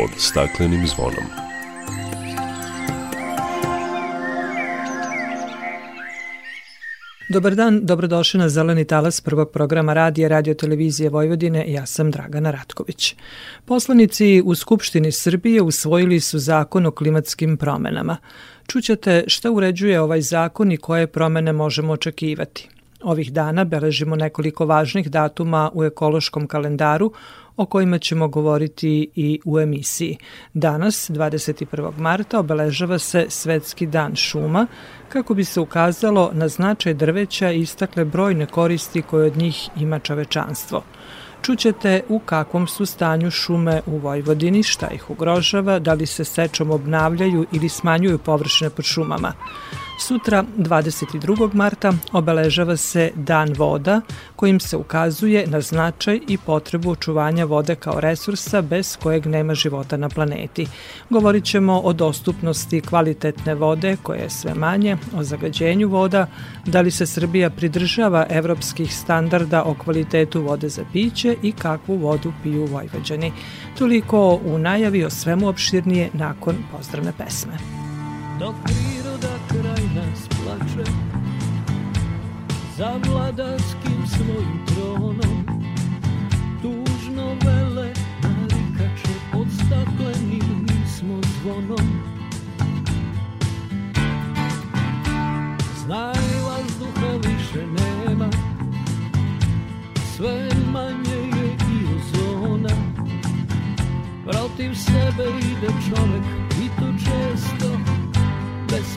pod staklenim zvonom. Dobar dan, dobrodošli na Zeleni talas prvog programa radija Radio Televizije Vojvodine. Ja sam Dragana Ratković. Poslanici u Skupštini Srbije usvojili su zakon o klimatskim promenama. Čućete šta uređuje ovaj zakon i koje promene možemo očekivati. Ovih dana beležimo nekoliko važnih datuma u ekološkom kalendaru o kojima ćemo govoriti i u emisiji. Danas, 21. marta, obeležava se Svetski dan šuma, kako bi se ukazalo na značaj drveća i istakle brojne koristi koje od njih ima čovečanstvo. Čućete u kakvom su stanju šume u Vojvodini, šta ih ugrožava, da li se sečom obnavljaju ili smanjuju površine pod šumama. Sutra, 22. marta, obeležava se Dan voda, kojim se ukazuje na značaj i potrebu očuvanja vode kao resursa bez kojeg nema života na planeti. Govorit ćemo o dostupnosti kvalitetne vode, koje je sve manje, o zagađenju voda, da li se Srbija pridržava evropskih standarda o kvalitetu vode za piće i kakvu vodu piju Vojvođani. Toliko u najavi o svemu opširnije nakon pozdravne pesme. Dok priroda kraj nas plače Za vladarskim svojim tronom Tužno vele narikače Pod staklenim smo zvonom. Znaj vazduha više nema Sve manje je i ozona. Protiv sebe ide čovek i to često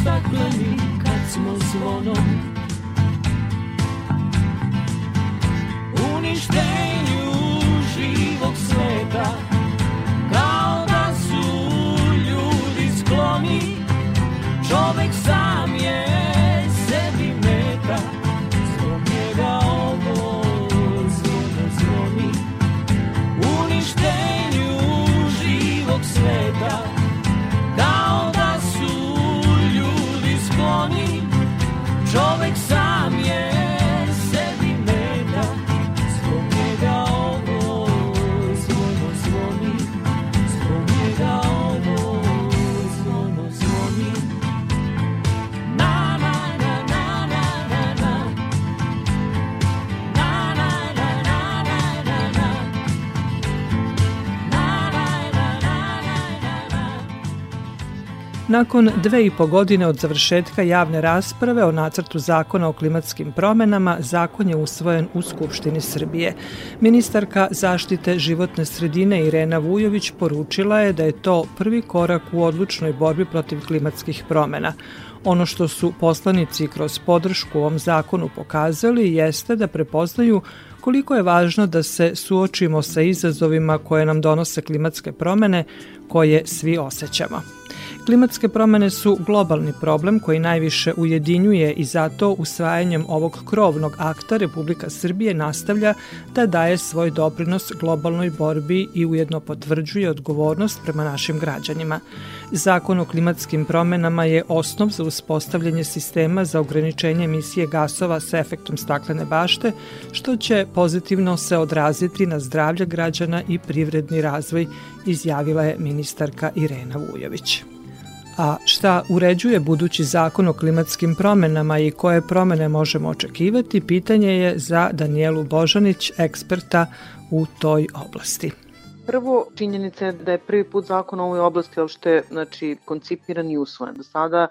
stakleni kad smo zvonom Nakon dve i po godine od završetka javne rasprave o nacrtu zakona o klimatskim promenama, zakon je usvojen u Skupštini Srbije. Ministarka zaštite životne sredine Irena Vujović poručila je da je to prvi korak u odlučnoj borbi protiv klimatskih promena. Ono što su poslanici kroz podršku ovom zakonu pokazali jeste da prepoznaju koliko je važno da se suočimo sa izazovima koje nam donose klimatske promene koje svi osjećamo. Klimatske promene su globalni problem koji najviše ujedinjuje i zato usvajanjem ovog krovnog akta Republika Srbije nastavlja da daje svoj doprinos globalnoj borbi i ujedno potvrđuje odgovornost prema našim građanima. Zakon o klimatskim promenama je osnov za uspostavljanje sistema za ograničenje emisije gasova sa efektom staklene bašte, što će pozitivno se odraziti na zdravlje građana i privredni razvoj, izjavila je ministarka Irena Vujović. A šta uređuje budući zakon o klimatskim promenama i koje promene možemo očekivati, pitanje je za Danijelu Božanić, eksperta u toj oblasti. Prvo, činjenica je da je prvi put zakon u ovoj oblasti uopšte znači, koncipiran i usvojen. Do sada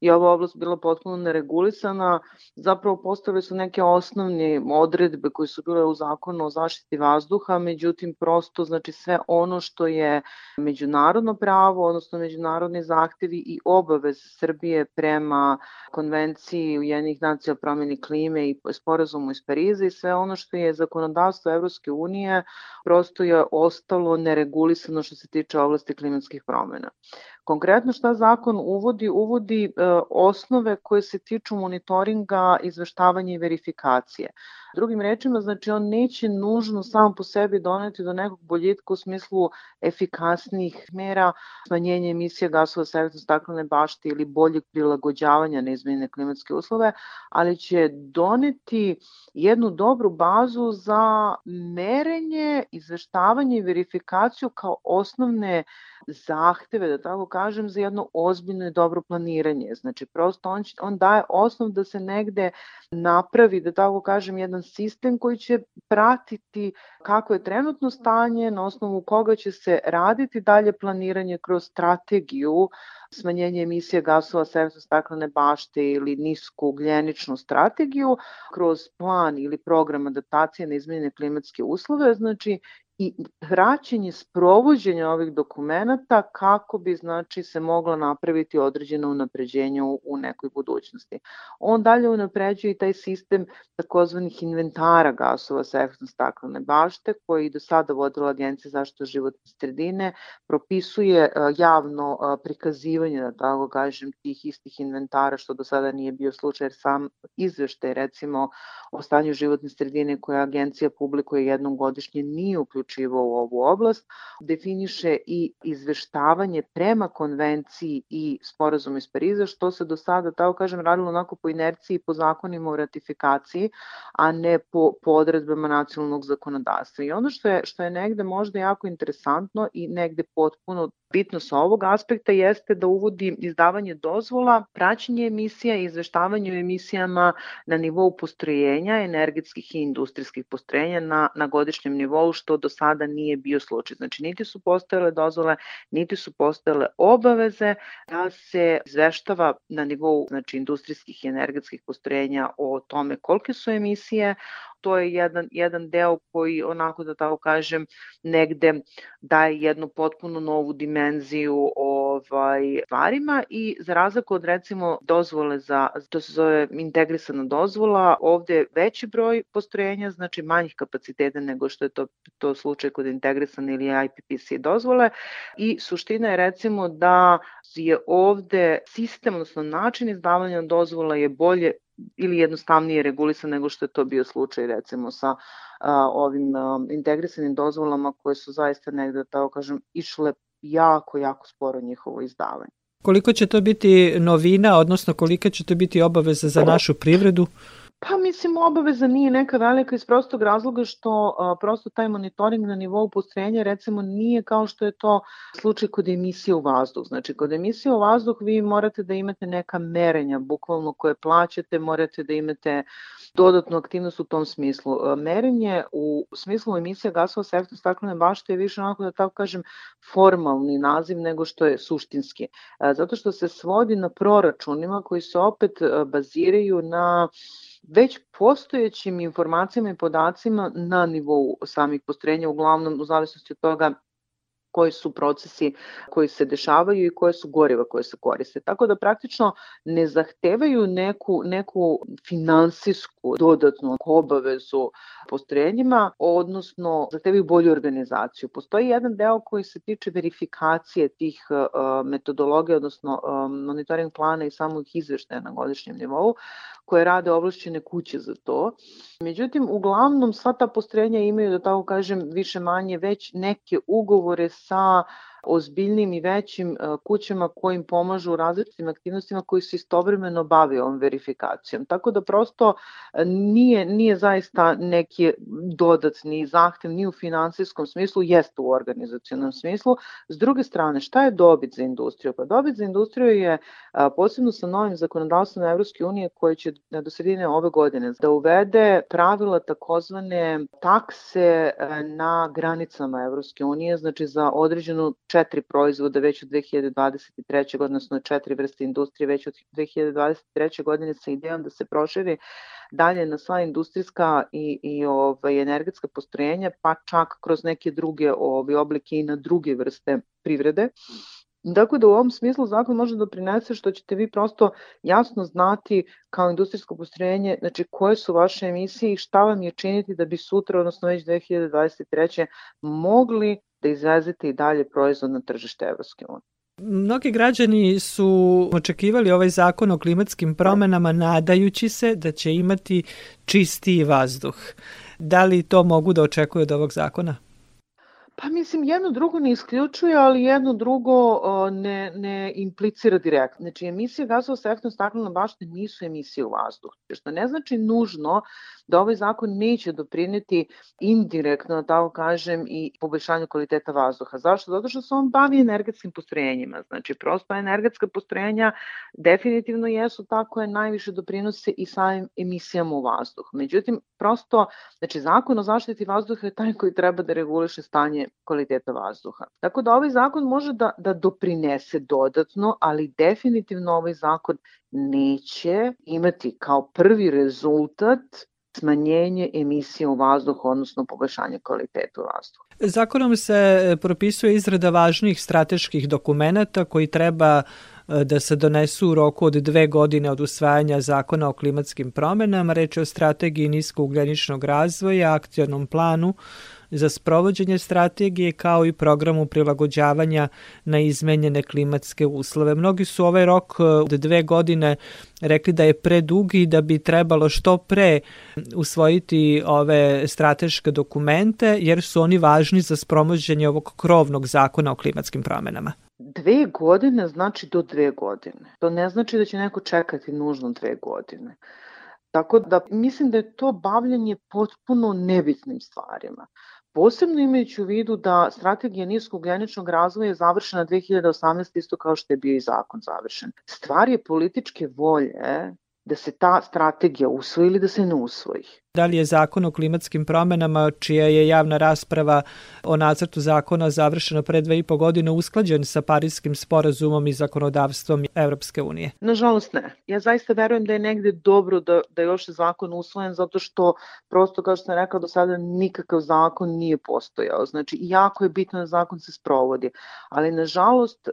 je ova oblast bila potpuno neregulisana, zapravo postavile su neke osnovne odredbe koje su bile u zakonu o zaštiti vazduha, međutim prosto znači sve ono što je međunarodno pravo, odnosno međunarodni zahtevi i obavez Srbije prema konvenciji Ujedinjenih nacija o promjeni klime i sporazumu iz Pariza i sve ono što je zakonodavstvo Evropske unije prosto je ostalo neregulisano što se tiče oblasti klimatskih promena. Konkretno šta zakon uvodi? Uvodi e, osnove koje se tiču monitoringa, izveštavanja i verifikacije. Drugim rečima, znači on neće nužno samo po sebi doneti do nekog boljitka u smislu efikasnih mera, smanjenja emisija gasova sa efektom staklene bašte ili boljeg prilagođavanja na izmenjene klimatske uslove, ali će doneti jednu dobru bazu za merenje, izveštavanje i verifikaciju kao osnovne zahteve, da tako kažem, za jedno ozbiljno i dobro planiranje. Znači, prosto on, on daje osnov da se negde napravi, da tako kažem, jedan sistem koji će pratiti kako je trenutno stanje, na osnovu koga će se raditi dalje planiranje kroz strategiju smanjenje emisije gasova sa efektom staklene bašte ili nisku ugljeničnu strategiju kroz plan ili program adaptacije na izmenjene klimatske uslove, znači i praćenje sprovođenja ovih dokumenta kako bi znači se moglo napraviti određeno unapređenje u, u nekoj budućnosti. On dalje unapređuje i taj sistem takozvanih inventara gasova sa efektom staklene bašte koji do sada vodila Agencija zaštite životne sredine, propisuje e, javno e, prikazivanje, da tako kažem, tih istih inventara što do sada nije bio slučaj jer sam izveštaj recimo o stanju životne sredine koje agencija publikuje jednom godišnje nije uključeno uključivo u ovu oblast, definiše i izveštavanje prema konvenciji i sporazumu iz Pariza, što se do sada, tako kažem, radilo onako po inerciji, po zakonima o ratifikaciji, a ne po, po odredbama nacionalnog zakonodavstva. I ono što je, što je negde možda jako interesantno i negde potpuno bitno sa ovog aspekta jeste da uvodi izdavanje dozvola, praćenje emisija i izveštavanje o emisijama na nivou postrojenja, energetskih i industrijskih postrojenja na, na godišnjem nivou, što do sada nije bio slučaj. Znači, niti su postojale dozvole, niti su postojale obaveze da se izveštava na nivou znači, industrijskih i energetskih postrojenja o tome kolike su emisije, to je jedan, jedan deo koji onako da tako kažem negde daje jednu potpuno novu dimenziju ovaj, stvarima i za razliku od recimo dozvole za, to se zove integrisana dozvola, ovde veći broj postrojenja, znači manjih kapaciteta nego što je to, to slučaj kod integrisane ili IPPC dozvole. I suština je recimo da je ovde sistem, odnosno način izdavanja dozvola je bolje ili jednostavnije regulisan nego što je to bio slučaj recimo sa a, ovim a, integrisanim dozvolama koje su zaista negde, da tako kažem, išle jako, jako sporo njihovo izdavanje. Koliko će to biti novina, odnosno koliko će to biti obaveza za našu privredu? Pa mislim, obaveza nije neka velika iz prostog razloga što a, prosto taj monitoring na nivou postrojenja recimo nije kao što je to slučaj kod emisije u vazduh. Znači, kod emisije u vazduh vi morate da imate neka merenja, bukvalno koje plaćate, morate da imate dodatnu aktivnost u tom smislu. Merenje u smislu emisija gasova sa efektom staklene bašte je više onako da tako kažem formalni naziv nego što je suštinski. Zato što se svodi na proračunima koji se opet baziraju na već postojećim informacijama i podacima na nivou samih postrojenja, uglavnom u zavisnosti od toga koji su procesi koji se dešavaju i koje su goriva koje se koriste. Tako da praktično ne zahtevaju neku, neku finansijsku dodatnu obavezu postrojenjima, odnosno zahtevaju bolju organizaciju. Postoji jedan deo koji se tiče verifikacije tih uh, metodologija, odnosno uh, monitoring plana i samog izveštaja na godišnjem nivou, koje rade ovlašćene kuće za to. Međutim, uglavnom sva ta postrojenja imaju, da tako kažem, više manje već neke ugovore sa ozbiljnim i većim e, kućama kojim pomažu u različitim aktivnostima koji se istovremeno bave ovom verifikacijom. Tako da prosto e, nije, nije zaista neki dodatni zahtev ni u finansijskom smislu, jeste u organizacijonom smislu. S druge strane, šta je dobit za industriju? Pa dobit za industriju je posebno sa novim zakonodavstvom Evropske unije koje će do sredine ove godine da uvede pravila takozvane takse na granicama Evropske unije, znači za određenu četiri proizvoda već od 2023. odnosno četiri vrste industrije već od 2023. godine sa idejom da se proširi dalje na sva industrijska i, i ovaj, energetska postrojenja, pa čak kroz neke druge ovaj, oblike i na druge vrste privrede. Dakle, da u ovom smislu zakon može da prinese što ćete vi prosto jasno znati kao industrijsko postrojenje, znači koje su vaše emisije i šta vam je činiti da bi sutra, odnosno već 2023. mogli da izvezete i dalje proizvod na tržište Evropske unije. Mnogi građani su očekivali ovaj zakon o klimatskim promenama nadajući se da će imati čistiji vazduh. Da li to mogu da očekuju od ovog zakona? Pa mislim, jedno drugo ne isključuje, ali jedno drugo ne, ne implicira direktno. Znači, emisije gasova sa efektom staklena bašte nisu emisije u vazduh, što ne znači nužno da ovaj zakon neće doprineti indirektno, da tako kažem, i poboljšanju kvaliteta vazduha. Zašto? Zato što se on bavi energetskim postrojenjima. Znači, prosto energetska postrojenja definitivno jesu tako je najviše doprinose i samim emisijama u vazduh. Međutim, prosto, znači, zakon o zaštiti vazduha je taj koji treba da reguliše stanje kvaliteta vazduha. Tako da ovaj zakon može da, da doprinese dodatno, ali definitivno ovaj zakon neće imati kao prvi rezultat smanjenje emisije u vazduhu, odnosno poboljšanje kvaliteta vazduha. Zakonom se propisuje izrada važnih strateških dokumenta koji treba e, da se donesu u roku od dve godine od usvajanja zakona o klimatskim promenama. Reč je o strategiji niskougljeničnog razvoja, akcionom planu za sprovođenje strategije kao i programu prilagođavanja na izmenjene klimatske uslove. Mnogi su ovaj rok e, od dve godine rekli da je predug i da bi trebalo što pre usvojiti ove strateške dokumente jer su oni važni za sprovođenje ovog krovnog zakona o klimatskim promenama. Dve godine znači do dve godine. To ne znači da će neko čekati nužno dve godine. Tako da mislim da je to bavljanje potpuno nebitnim stvarima. Posebno imajući u vidu da strategija niskogljeničnog razvoja je završena 2018. isto kao što je bio i zakon završen. Stvar je političke volje da se ta strategija usvoji ili da se ne usvoji. Da li je zakon o klimatskim promenama, čija je javna rasprava o nacrtu zakona završena pre dve i po godine, usklađen sa Parijskim sporazumom i zakonodavstvom Evropske unije? Nažalost ne. Ja zaista verujem da je negde dobro da, da je još zakon usvojen, zato što prosto, kao što sam rekao do sada, nikakav zakon nije postojao. Znači, jako je bitno da zakon se sprovodi. Ali, nažalost,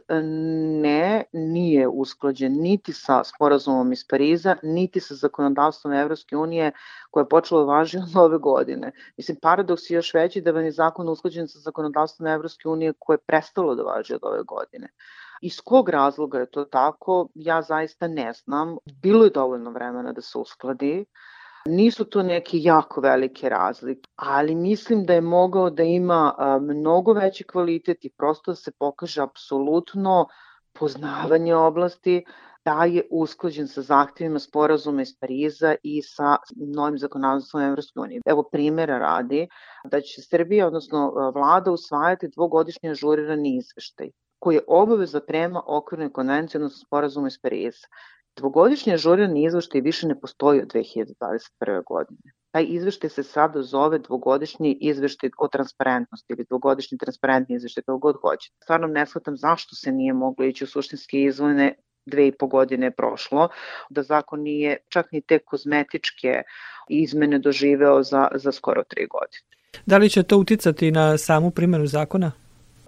ne, nije usklađen niti sa sporazumom iz Pariza, niti sa zakonodavstvom Evropske unije koja je počela da važi od ove godine. Mislim, paradoks je još veći da vam je zakon usklađen sa zakonodavstvom Evropske unije koje je prestalo da važi od ove godine. Iz kog razloga je to tako, ja zaista ne znam. Bilo je dovoljno vremena da se uskladi. Nisu to neke jako velike razlike, ali mislim da je mogao da ima mnogo veći kvalitet i prosto da se pokaže apsolutno poznavanje oblasti, da je usklađen sa zahtevima sporazuma iz Pariza i sa novim zakonodavstvom Evropske unije. Evo primjera radi da će Srbija, odnosno vlada, usvajati dvogodišnji ažurirani izveštaj koji je obaveza prema okvirnoj konvenciji, odnosno sporazuma iz Pariza. Dvogodišnji ažurirani izveštaj više ne postoji od 2021. godine. Taj izveštaj se sada zove dvogodišnji izveštaj o transparentnosti ili dvogodišnji transparentni izveštaj, kako god hoće. Stvarno ne shvatam zašto se nije moglo ići u suštinske izvojne dve i po godine prošlo, da zakon nije čak ni te kozmetičke izmene doživeo za, za skoro tri godine. Da li će to uticati na samu primjenu zakona?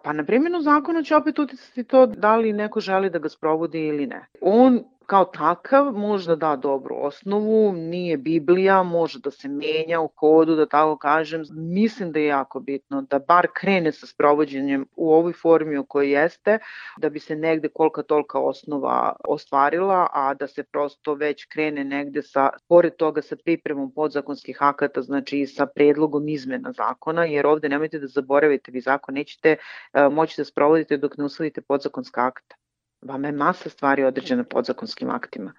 Pa na primjenu zakona će opet uticati to da li neko želi da ga sprovodi ili ne. On kao takav možda da dobru osnovu, nije Biblija, može da se menja u hodu, da tako kažem. Mislim da je jako bitno da bar krene sa sprovođenjem u ovoj formi u kojoj jeste, da bi se negde kolika tolika osnova ostvarila, a da se prosto već krene negde sa, pored toga sa pripremom podzakonskih akata, znači i sa predlogom izmena zakona, jer ovde nemojte da zaboravite, vi zakon nećete uh, moći da sprovodite dok ne usvojite podzakonska akta. Vama je masa stvari određena podzakonskim aktima.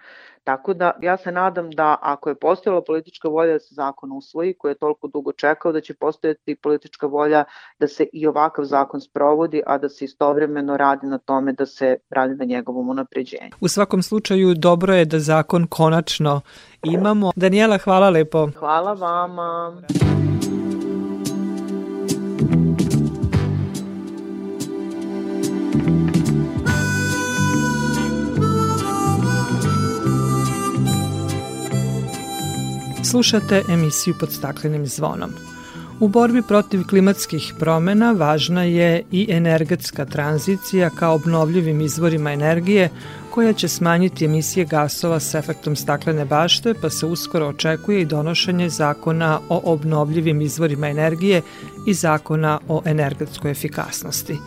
Tako da ja se nadam da ako je postojala politička volja da se zakon usvoji, koji je toliko dugo čekao, da će postojati politička volja da se i ovakav zakon sprovodi, a da se istovremeno radi na tome da se radi na njegovom unapređenju. U svakom slučaju dobro je da zakon konačno imamo. Daniela, hvala lepo. Hvala vama. Slušate emisiju pod staklenim zvonom. U borbi protiv klimatskih promena važna je i energetska tranzicija kao obnovljivim izvorima energije koja će smanjiti emisije gasova s efektom staklene bašte, pa se uskoro očekuje i donošenje zakona o obnovljivim izvorima energije i zakona o energetskoj efikasnosti.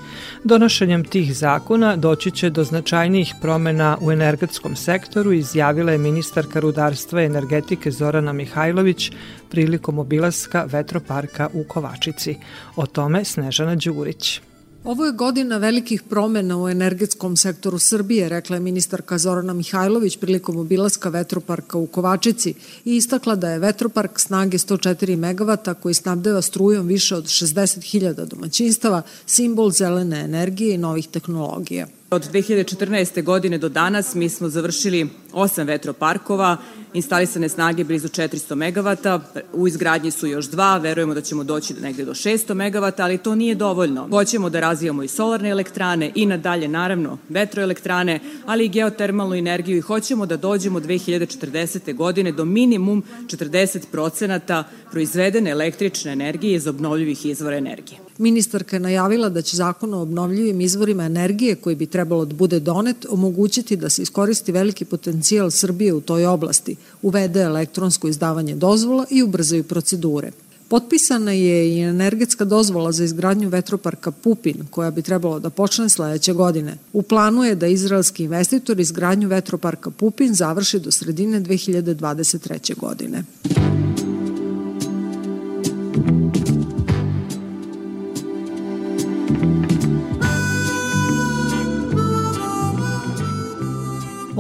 Donošenjem tih zakona doći će do značajnijih promena u energetskom sektoru, izjavila je ministarka rudarstva i energetike Zorana Mihajlović prilikom obilaska vetroparka u Kovačici. O tome Snežana Đurić. Ovo je godina velikih promena u energetskom sektoru Srbije, rekla je ministarka Zorana Mihajlović prilikom obilaska vetroparka u Kovačici i istakla da je vetropark snage 104 MW koji snabdeva strujom više od 60.000 domaćinstava simbol zelene energije i novih tehnologija. Od 2014. godine do danas mi smo završili osam vetroparkova, instalisane snage blizu 400 MW, u izgradnji su još dva, verujemo da ćemo doći negde do 600 MW, ali to nije dovoljno. Hoćemo da razvijamo i solarne elektrane i nadalje naravno vetroelektrane, ali i geotermalnu energiju i hoćemo da dođemo 2040. godine do minimum 40% proizvedene električne energije iz obnovljivih izvora energije. Ministarka je najavila da će zakon o obnovljivim izvorima energije koji bi trebalo da bude donet omogućiti da se iskoristi veliki potencijal Srbije u toj oblasti, uvede elektronsko izdavanje dozvola i ubrzaju procedure. Potpisana je i energetska dozvola za izgradnju vetroparka Pupin, koja bi trebalo da počne sledeće godine. U planu je da izraelski investitor izgradnju vetroparka Pupin završi do sredine 2023. godine.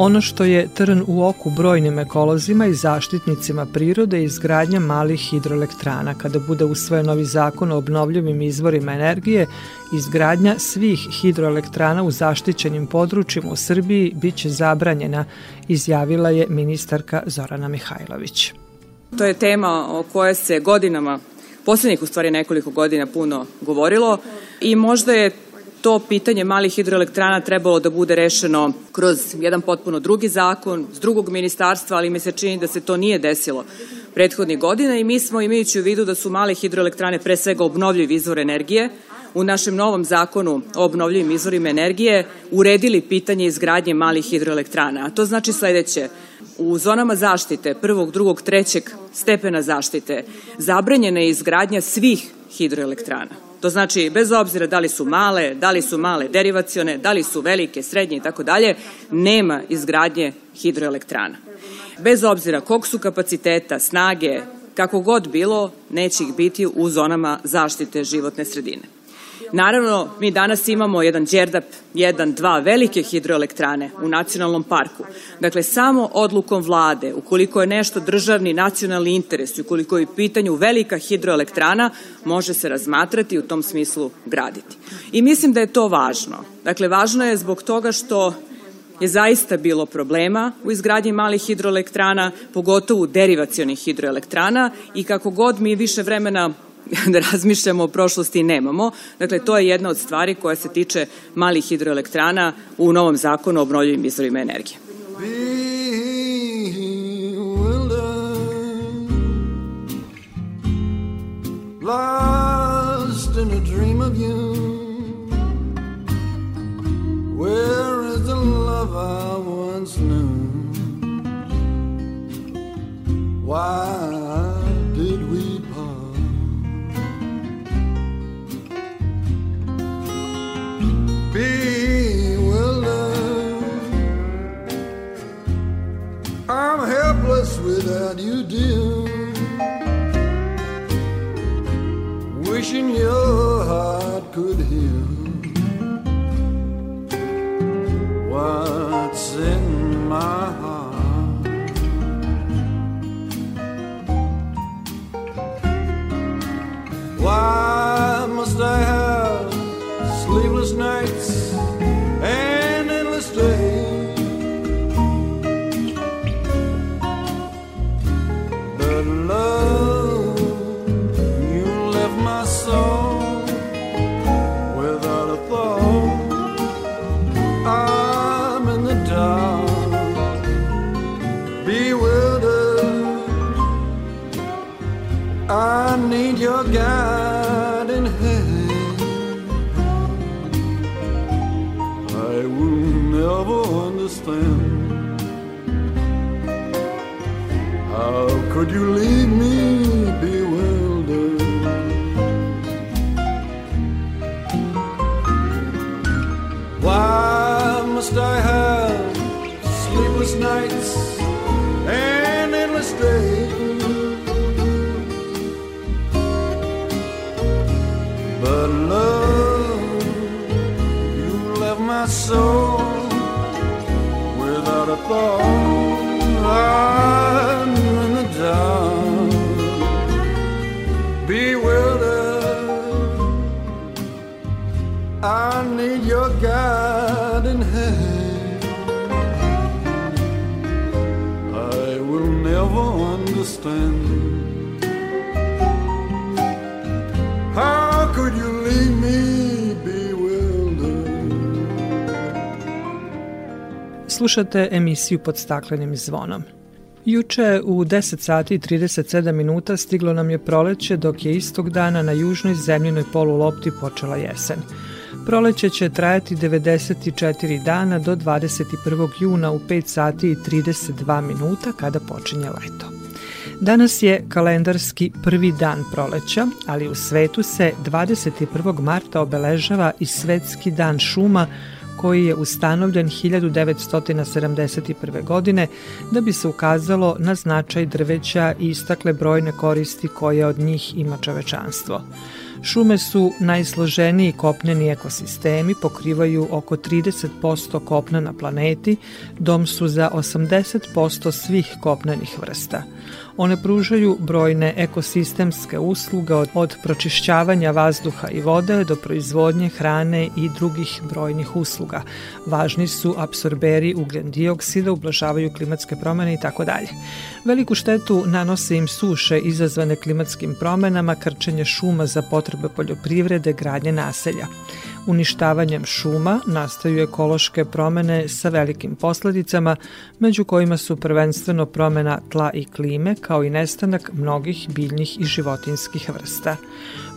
Ono što je trn u oku brojnim ekolozima i zaštitnicima prirode je izgradnja malih hidroelektrana. Kada bude usvojen novi zakon o obnovljivim izvorima energije, izgradnja svih hidroelektrana u zaštićenim područjima u Srbiji biće zabranjena, izjavila je ministarka Zorana Mihajlović. To je tema o kojoj se godinama, poslednjih u stvari nekoliko godina puno govorilo i možda je to pitanje malih hidroelektrana trebalo da bude rešeno kroz jedan potpuno drugi zakon, s drugog ministarstva, ali mi se čini da se to nije desilo prethodnih godina i mi smo imajući u vidu da su male hidroelektrane pre svega obnovljiv izvor energije, u našem novom zakonu o obnovljivim izvorima energije uredili pitanje izgradnje malih hidroelektrana. A to znači sledeće. U zonama zaštite prvog, drugog, trećeg stepena zaštite zabranjena je izgradnja svih hidroelektrana. To znači, bez obzira da li su male, da li su male derivacione, da li su velike, srednje i tako dalje, nema izgradnje hidroelektrana. Bez obzira kog su kapaciteta, snage, kako god bilo, neće ih biti u zonama zaštite životne sredine. Naravno, mi danas imamo jedan Đerdap, jedan, dva velike hidroelektrane u nacionalnom parku. Dakle, samo odlukom vlade, ukoliko je nešto državni nacionalni interes i ukoliko je pitanju velika hidroelektrana, može se razmatrati i u tom smislu graditi. I mislim da je to važno. Dakle, važno je zbog toga što je zaista bilo problema u izgradnji malih hidroelektrana, pogotovo derivacionih hidroelektrana i kako god mi više vremena da razmišljamo o prošlosti nemamo. Dakle, to je jedna od stvari koja se tiče malih hidroelektrana u novom zakonu o obnovljivim izvorima energije. Lost in a dream of you Where is the love I once knew Why I'm helpless without you, dear. Wishing your heart could heal what's in my heart. Why must I? Slušate emisiju pod staklenim zvonom. Juče u 10 sati i 37 minuta stiglo nam je proleće dok je istog dana na južnoj zemljinoj polulopti počela jesen. Proleće će trajati 94 dana do 21. juna u 5 sati i 32 minuta kada počinje leto. Danas je kalendarski prvi dan proleća, ali u svetu se 21. marta obeležava i Svetski dan šuma koji je ustanovljen 1971. godine da bi se ukazalo na značaj drveća i istakle brojne koristi koje od njih ima čovečanstvo. Šume su najsloženiji kopneni ekosistemi, pokrivaju oko 30% kopna na planeti, dom su za 80% svih kopnenih vrsta. One pružaju brojne ekosistemske usluge od, od pročišćavanja vazduha i vode do proizvodnje hrane i drugih brojnih usluga. Važni su apsorberi ugljen dioksida, ublažavaju klimatske promene i tako dalje. Veliku štetu nanose im suše izazvane klimatskim promenama, krčenje šuma za potrebe poljoprivrede, gradnje naselja. Uništavanjem šuma nastaju ekološke promene sa velikim posledicama, među kojima su prvenstveno promena tla i klime, kao i nestanak mnogih biljnih i životinskih vrsta.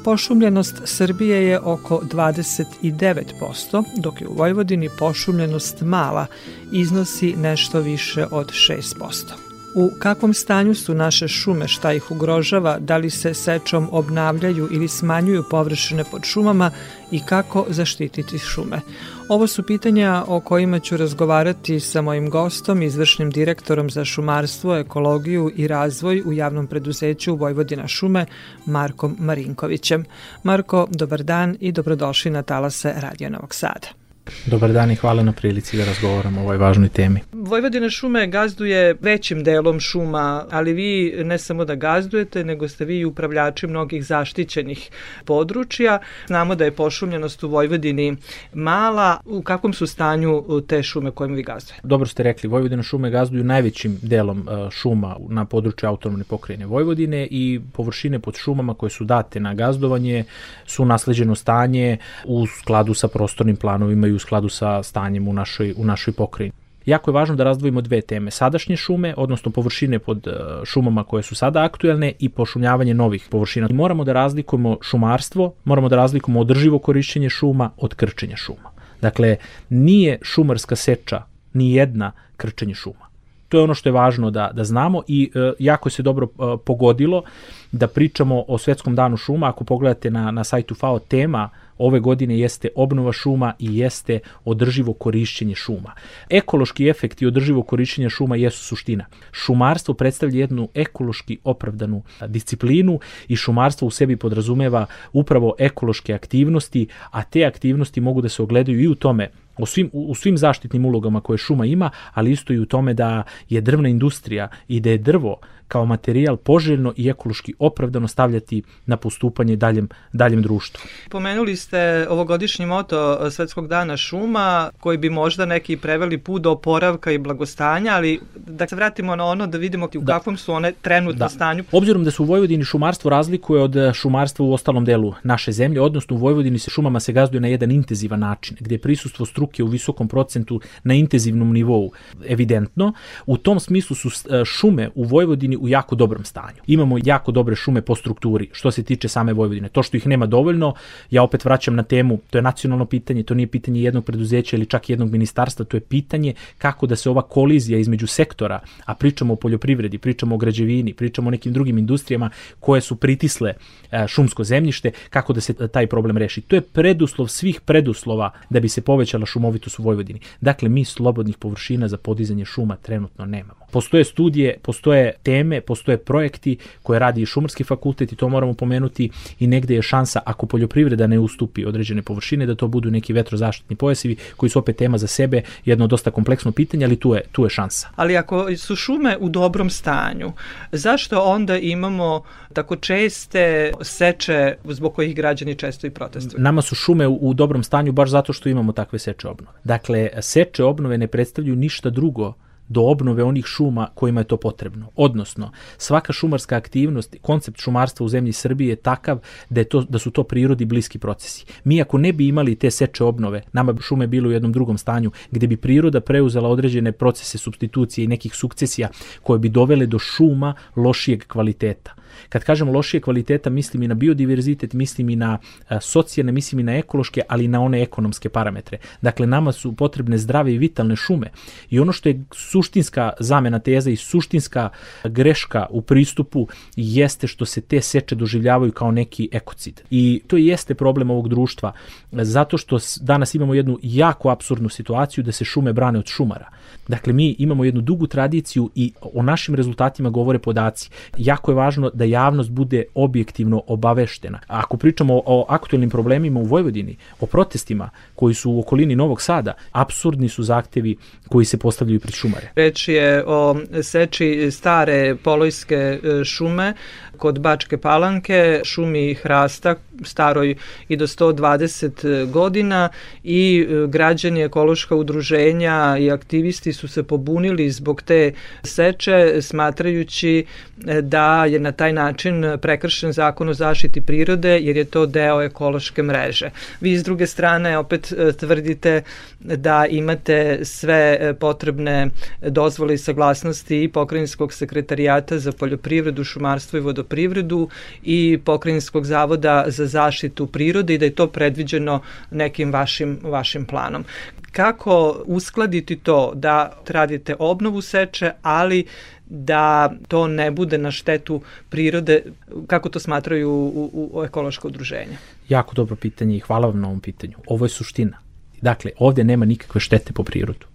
Pošumljenost Srbije je oko 29%, dok je u Vojvodini pošumljenost mala, iznosi nešto više od 6%. U kakvom stanju su naše šume, šta ih ugrožava, da li se sečom obnavljaju ili smanjuju površine pod šumama i kako zaštititi šume. Ovo su pitanja o kojima ću razgovarati sa mojim gostom, izvršnim direktorom za šumarstvo, ekologiju i razvoj u javnom preduzeću Vojvodina šume, Markom Marinkovićem. Marko, dobar dan i dobrodošli na talase Radio Novog Sada. Dobar dan i hvala na prilici da razgovaramo o ovoj važnoj temi. Vojvodina šume gazduje većim delom šuma, ali vi ne samo da gazdujete, nego ste vi i upravljači mnogih zaštićenih područja. Znamo da je pošumljenost u Vojvodini mala. U kakvom su stanju te šume kojim vi gazdujete? Dobro ste rekli, Vojvodina šume gazduju najvećim delom e, šuma na području autonomne pokrajine Vojvodine i površine pod šumama koje su date na gazdovanje su nasleđeno stanje u skladu sa prostornim planovima i u skladu sa stanjem u našoj, u našoj pokrajini. Jako je važno da razdvojimo dve teme. Sadašnje šume, odnosno površine pod e, šumama koje su sada aktuelne i pošumljavanje novih površina. Moramo da razlikujemo šumarstvo, moramo da razlikujemo održivo korišćenje šuma od krčenja šuma. Dakle, nije šumarska seča ni jedna krčenje šuma. To je ono što je važno da, da znamo i e, jako se dobro e, pogodilo da pričamo o Svetskom danu šuma. Ako pogledate na, na sajtu FAO, tema ove godine jeste obnova šuma i jeste održivo korišćenje šuma. Ekološki efekti održivo korišćenja šuma jesu suština. Šumarstvo predstavlja jednu ekološki opravdanu disciplinu i šumarstvo u sebi podrazumeva upravo ekološke aktivnosti, a te aktivnosti mogu da se ogledaju i u tome u svim, u svim zaštitnim ulogama koje šuma ima, ali isto i u tome da je drvna industrija i da je drvo kao materijal poželjno i ekološki opravdano stavljati na postupanje daljem, daljem društvu. Pomenuli ste ovogodišnji moto e, Svetskog dana šuma, koji bi možda neki preveli put do oporavka i blagostanja, ali da se vratimo na ono da vidimo u da. kakvom su one trenutno da. stanju. Obzirom da se u Vojvodini šumarstvo razlikuje od šumarstva u ostalom delu naše zemlje, odnosno u Vojvodini se šumama se gazduje na jedan intenzivan način, gde je prisustvo struke u visokom procentu na intenzivnom nivou evidentno. U tom smislu su e, šume u Vojvodini u jako dobrom stanju. Imamo jako dobre šume po strukturi što se tiče same Vojvodine. To što ih nema dovoljno, ja opet vraćam na temu, to je nacionalno pitanje, to nije pitanje jednog preduzeća ili čak jednog ministarstva, to je pitanje kako da se ova kolizija između sektora, a pričamo o poljoprivredi, pričamo o građevini, pričamo o nekim drugim industrijama koje su pritisle e, šumsko zemljište, kako da se taj problem reši. To je preduslov svih preduslova da bi se povećala šumovitost u Vojvodini. Dakle, mi slobodnih površina za podizanje šuma trenutno nemamo. Postoje studije, postoje teme, postoje projekti koje radi i šumarski fakultet i to moramo pomenuti i negde je šansa ako poljoprivreda ne ustupi određene površine da to budu neki vetrozaštitni pojasevi koji su opet tema za sebe, jedno dosta kompleksno pitanje, ali tu je, tu je šansa. Ali ako su šume u dobrom stanju, zašto onda imamo tako česte seče zbog kojih građani često i protestuju? Nama su šume u, u dobrom stanju baš zato što imamo takve seče obnove. Dakle, seče obnove ne predstavljaju ništa drugo do obnove onih šuma kojima je to potrebno. Odnosno, svaka šumarska aktivnost, koncept šumarstva u zemlji Srbije je takav da, je to, da su to prirodi bliski procesi. Mi ako ne bi imali te seče obnove, nama bi šume bilo u jednom drugom stanju, gde bi priroda preuzela određene procese substitucije i nekih sukcesija koje bi dovele do šuma lošijeg kvaliteta. Kad kažem lošije kvaliteta, mislim i na biodiverzitet, mislim i na socijalne, mislim i na ekološke, ali i na one ekonomske parametre. Dakle, nama su potrebne zdrave i vitalne šume. I ono što je suštinska zamena teza i suštinska greška u pristupu jeste što se te seče doživljavaju kao neki ekocid. I to jeste problem ovog društva, zato što danas imamo jednu jako absurdnu situaciju da se šume brane od šumara. Dakle, mi imamo jednu dugu tradiciju i o našim rezultatima govore podaci. Jako je važno da javnost bude objektivno obaveštena. Ako pričamo o aktuelnim problemima u Vojvodini, o protestima koji su u okolini Novog Sada, absurdni su zahtevi koji se postavljaju pred šumare. Reč je o seči stare polojske e, šume kod Bačke Palanke, šumi hrasta staroj i do 120 godina i e, građani ekološka udruženja i aktivisti su se pobunili zbog te seče smatrajući e, da je na taj način prekršen zakon o zaštiti prirode jer je to deo ekološke mreže. Vi s druge strane opet e, tvrdite da imate sve potrebne dozvole i saglasnosti i pokrajinskog sekretarijata za poljoprivredu, šumarstvo i vodoprivredu i pokrajinskog zavoda za zaštitu prirode i da je to predviđeno nekim vašim, vašim planom. Kako uskladiti to da radite obnovu seče, ali da to ne bude na štetu prirode, kako to smatraju u, u, u ekološko udruženje? Jako dobro pitanje i hvala vam na ovom pitanju. Ovo je suština. Dakle, ovde nema nikakve štete po prirodu.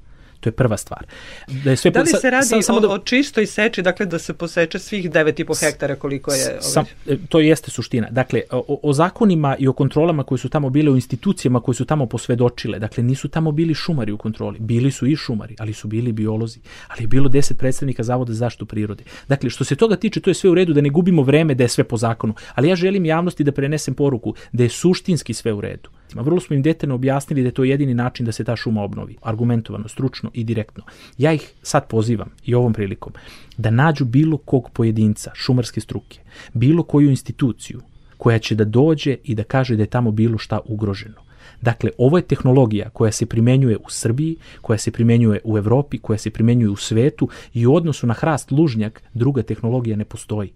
To je prva stvar. Da, je sve da li se radi sa, samo da, o čistoj seči, dakle da se poseče svih 9,5 hektara koliko je... Ovaj... Sam, e, to jeste suština. Dakle, o, o zakonima i o kontrolama koje su tamo bile, u institucijama koje su tamo posvedočile, dakle nisu tamo bili šumari u kontroli, bili su i šumari, ali su bili biolozi, ali je bilo 10 predstavnika Zavoda za zaštitu prirode. Dakle, što se toga tiče, to je sve u redu, da ne gubimo vreme da je sve po zakonu, ali ja želim javnosti da prenesem poruku da je suštinski sve u redu. Vrlo smo im detaljno objasnili da je to jedini način da se ta šuma obnovi, argumentovano, stručno i direktno. Ja ih sad pozivam i ovom prilikom da nađu bilo kog pojedinca šumarske struke, bilo koju instituciju koja će da dođe i da kaže da je tamo bilo šta ugroženo. Dakle, ovo je tehnologija koja se primenjuje u Srbiji, koja se primenjuje u Evropi, koja se primenjuje u svetu i u odnosu na hrast lužnjak druga tehnologija ne postoji.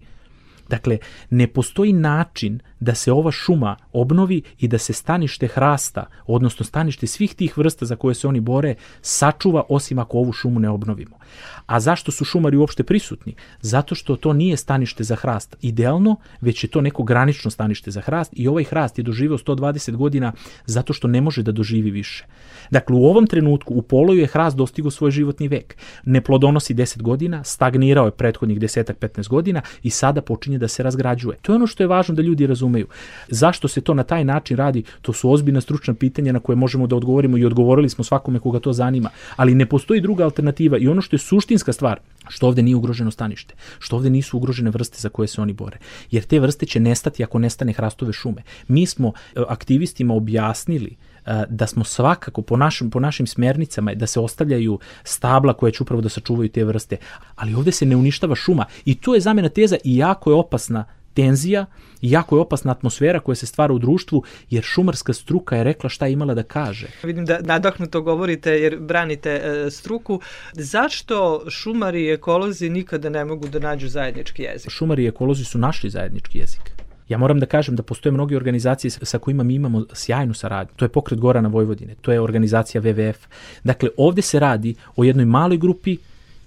Dakle, ne postoji način da se ova šuma obnovi i da se stanište hrasta, odnosno stanište svih tih vrsta za koje se oni bore, sačuva osim ako ovu šumu ne obnovimo. A zašto su šumari uopšte prisutni? Zato što to nije stanište za hrast idealno, već je to neko granično stanište za hrast i ovaj hrast je doživeo 120 godina zato što ne može da doživi više. Dakle, u ovom trenutku u poloju je hrast dostigo svoj životni vek. Ne plodonosi 10 godina, stagnirao je prethodnih 10-15 godina i sada počinje da se razgrađuje. To je ono što je važno da ljudi razumeju razumeju. Zašto se to na taj način radi? To su ozbiljna stručna pitanja na koje možemo da odgovorimo i odgovorili smo svakome koga to zanima. Ali ne postoji druga alternativa i ono što je suštinska stvar, što ovde nije ugroženo stanište, što ovde nisu ugrožene vrste za koje se oni bore. Jer te vrste će nestati ako nestane hrastove šume. Mi smo e, aktivistima objasnili e, da smo svakako po našim, po našim smernicama da se ostavljaju stabla koje će upravo da sačuvaju te vrste, ali ovde se ne uništava šuma i to je za mene teza i jako je opasna tenzija i jako je opasna atmosfera koja se stvara u društvu, jer šumarska struka je rekla šta je imala da kaže. Vidim da nadahnuto govorite jer branite e, struku. Zašto šumari i ekolozi nikada ne mogu da nađu zajednički jezik? Šumari i ekolozi su našli zajednički jezik. Ja moram da kažem da postoje mnoge organizacije sa kojima mi imamo sjajnu saradnju. To je pokret Gorana Vojvodine, to je organizacija WWF. Dakle, ovde se radi o jednoj maloj grupi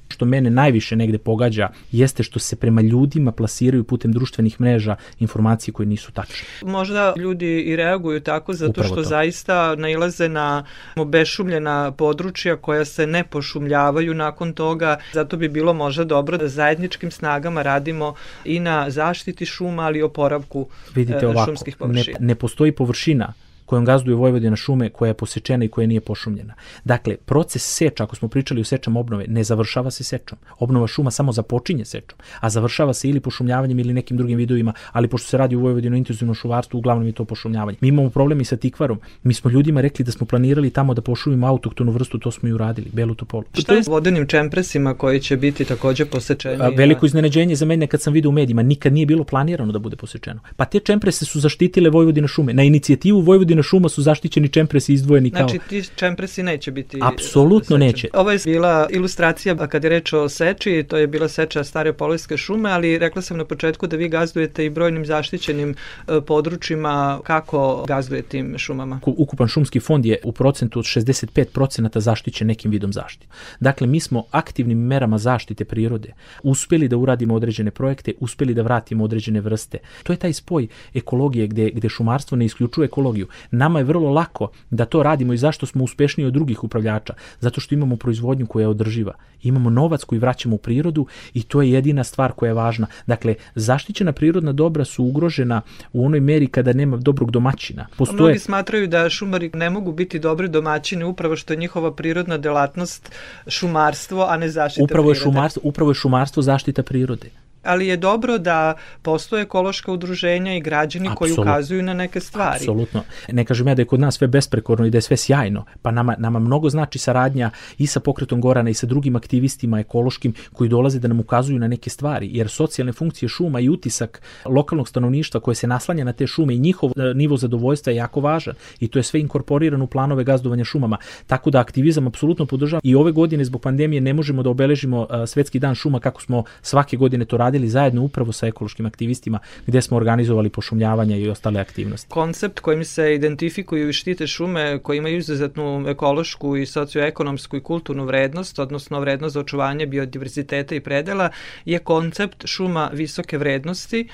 što mene najviše negde pogađa jeste što se prema ljudima plasiraju putem društvenih mreža informacije koje nisu tačne. Možda ljudi i reaguju tako zato Upravo što to. zaista nailaze na obešumljena područja koja se ne pošumljavaju nakon toga. Zato bi bilo možda dobro da zajedničkim snagama radimo i na zaštiti šuma, ali i oporavku Vidite, e, ovako, šumskih površina. Ne, ne postoji površina kojom gazduje Vojvodina šume koja je posečena i koja nije pošumljena. Dakle, proces seča, ako smo pričali o sečama obnove, ne završava se sečom. Obnova šuma samo započinje sečom, a završava se ili pošumljavanjem ili nekim drugim vidovima, ali pošto se radi u Vojvodinu intenzivnom šuvarstvu, uglavnom je to pošumljavanje. Mi imamo problem i sa tikvarom. Mi smo ljudima rekli da smo planirali tamo da pošumimo autoktonu vrstu, to smo i uradili, belu topolu. Šta je s vodenim čempresima koji će biti takođe posečeni? A, veliko iznenađenje za mene kad sam vidio u medijima, nikad nije bilo planirano da bude posečeno. Pa te čemprese su zaštitile Vojvodina šume. Na inicijativu Vojvodina šuma su zaštićeni čempresi izdvojeni kao... Znači ti čempresi neće biti... Apsolutno neće. Ovo je bila ilustracija kad je reč o seči, to je bila seča stare polovske šume, ali rekla sam na početku da vi gazdujete i brojnim zaštićenim e, područjima. Kako gazduje tim šumama? Ukupan šumski fond je u procentu od 65% zaštićen nekim vidom zaštite. Dakle, mi smo aktivnim merama zaštite prirode uspeli da uradimo određene projekte, uspeli da vratimo određene vrste. To je taj spoj ekologije gde, gde šumarstvo ne isključuje ekologiju. Nama je vrlo lako da to radimo i zašto smo uspešniji od drugih upravljača? Zato što imamo proizvodnju koja je održiva. Imamo novac koji vraćamo u prirodu i to je jedina stvar koja je važna. Dakle, zaštićena prirodna dobra su ugrožena u onoj meri kada nema dobrog domaćina. Postoje... Mnogi smatraju da šumari ne mogu biti dobri domaćini upravo što je njihova prirodna delatnost šumarstvo, a ne zaštita upravo je prirode. Šumarstvo, upravo je šumarstvo zaštita prirode ali je dobro da postoje ekološka udruženja i građani Absolut. koji ukazuju na neke stvari. Apsolutno. Ne kažem ja da je kod nas sve besprekorno i da je sve sjajno, pa nama, nama mnogo znači saradnja i sa pokretom Gorana i sa drugim aktivistima ekološkim koji dolaze da nam ukazuju na neke stvari, jer socijalne funkcije šuma i utisak lokalnog stanovništva koje se naslanja na te šume i njihov e, nivo zadovoljstva je jako važan i to je sve inkorporirano u planove gazdovanja šumama. Tako da aktivizam apsolutno podržavam i ove godine zbog pandemije ne možemo da obeležimo e, svetski dan šuma kako smo svake godine to radili radili zajedno upravo sa ekološkim aktivistima gde smo organizovali pošumljavanja i ostale aktivnosti. Koncept kojim se identifikuju i štite šume koji imaju izuzetnu ekološku i socioekonomsku i kulturnu vrednost, odnosno vrednost za očuvanje biodiverziteta i predela, je koncept šuma visoke vrednosti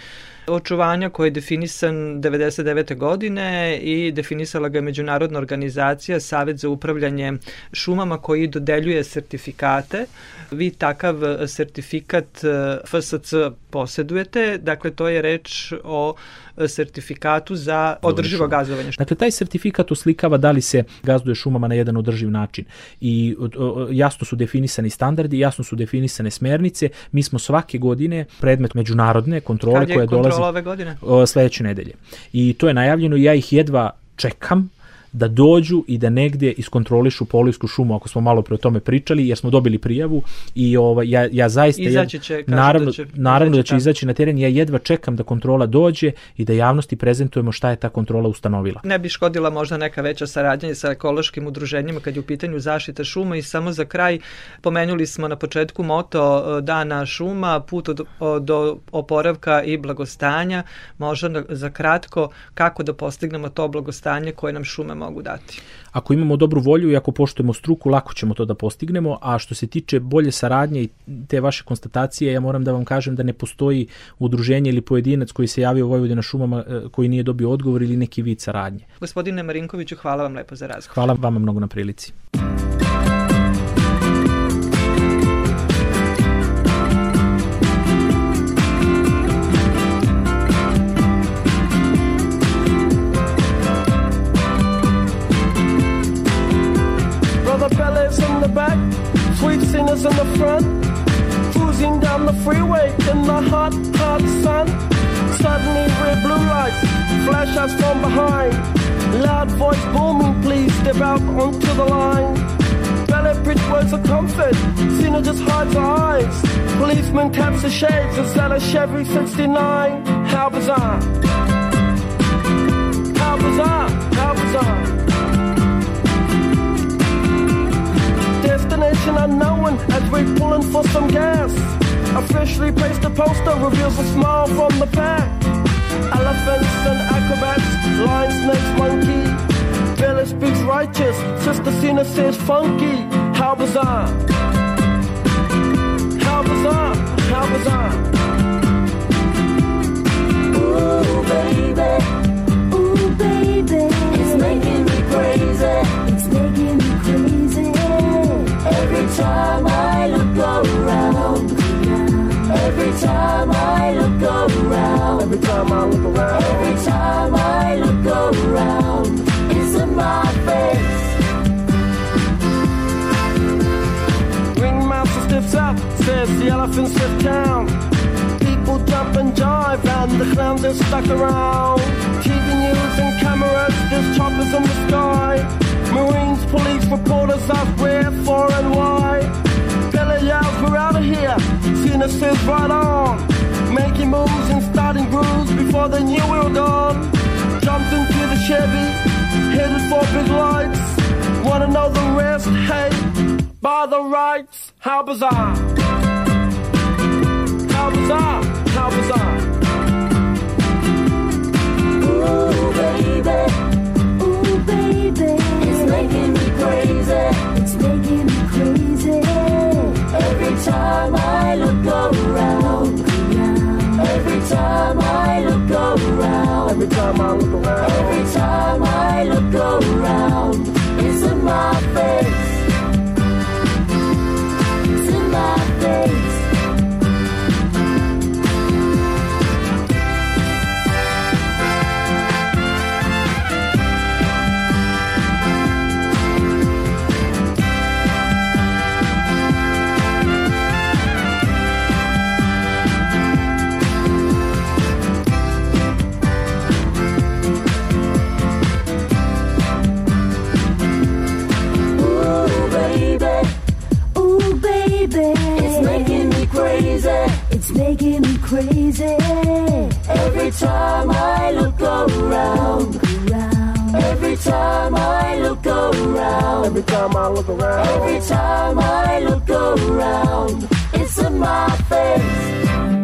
očuvanja koji je definisan 99. godine i definisala ga je Međunarodna organizacija Savet za upravljanje šumama koji dodeljuje sertifikate. Vi takav sertifikat eh, FSC posedujete, dakle to je reč o sertifikatu za održivo gazdovanje. Dakle, taj sertifikat uslikava da li se gazduje šumama na jedan održiv način i jasno su definisani standardi, jasno su definisane smernice. Mi smo svake godine predmet međunarodne kontrole koja dolazi ove godine? sledeće nedelje. I to je najavljeno i ja ih jedva čekam da dođu i da negde iskontrolišu polijsku šumu, ako smo malo pre o tome pričali, jer smo dobili prijavu i ovaj, ja, ja zaista... Izaći će, jed, naravno, da će, naravno da će izaći na teren, ja jedva čekam da kontrola dođe i da javnosti prezentujemo šta je ta kontrola ustanovila. Ne bi škodila možda neka veća saradnja sa ekološkim udruženjima kad je u pitanju zaštita šuma i samo za kraj pomenuli smo na početku moto e, Dana šuma, put od, do oporavka i blagostanja, možda za kratko kako da postignemo to blagostanje koje nam šume mogu dati. Ako imamo dobru volju i ako poštujemo struku, lako ćemo to da postignemo, a što se tiče bolje saradnje i te vaše konstatacije, ja moram da vam kažem da ne postoji udruženje ili pojedinac koji se javio u Vojvodina šumama e, koji nije dobio odgovor ili neki vid saradnje. Gospodine Marinkoviću, hvala vam lepo za razgovor. Hvala vama mnogo na prilici. Just hides her eyes. Policeman taps the shades and sell a Chevy 69. How bizarre! How bizarre! How bizarre! Destination unknown as we're pulling for some gas. Officially placed a poster reveals a smile from the pack. Elephants and acrobats, lion, snakes, monkey. Billy speaks righteous, Sister Cena says funky. How bizarre! How bizarre! How bizarre! Ooh, baby. Ooh, baby. It's making me crazy. It's making me crazy. Every time I look around. Every time I look around. Every time I look around. Every time I look around. It's in my face. Ringmaster stiffs up, the elephants lift down. People jump and jive, and the clowns are stuck around. TV news and cameras, there's choppers in the sky. Marines, police, reporters ask where, for, and why. Billy yells, we're out of here. Cena says, right on. Making moves and starting grooves before they knew we were gone. Jumped into the Chevy, headed for big lights. Wanna know the rest? Hey, by the rights, how bizarre! How bizarre! Ooh, baby. Ooh, baby. It's making me crazy. It's making me crazy. Every time I look around. Every time I look around. Every time I look around, Every time I look around. It's in my face. It's in my face. Crazy. Every time I look around. Every time I look around. every time I look around, Every time I look around. It's in my face.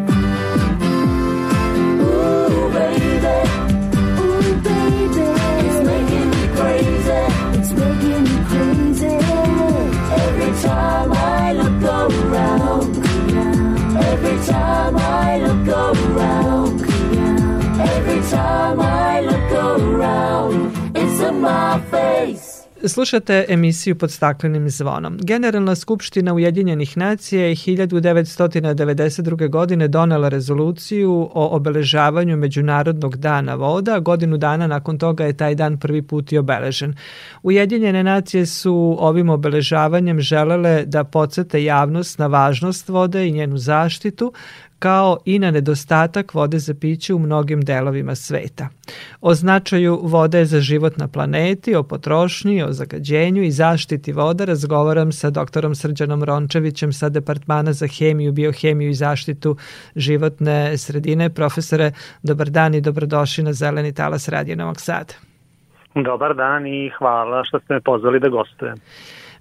Slušate emisiju pod staklenim zvonom. Generalna skupština Ujedinjenih nacija je 1992. godine donela rezoluciju o obeležavanju Međunarodnog dana voda. Godinu dana nakon toga je taj dan prvi put i obeležen. Ujedinjene nacije su ovim obeležavanjem želele da podsete javnost na važnost vode i njenu zaštitu, kao i na nedostatak vode za piće u mnogim delovima sveta. O značaju vode za život na planeti, o potrošnji, o zagađenju i zaštiti voda razgovaram sa doktorom Srđanom Rončevićem sa Departmana za hemiju, biohemiju i zaštitu životne sredine. Profesore, dobar dan i dobrodošli na Zeleni talas Radio Novog Sada. Dobar dan i hvala što ste me pozvali da gostujem.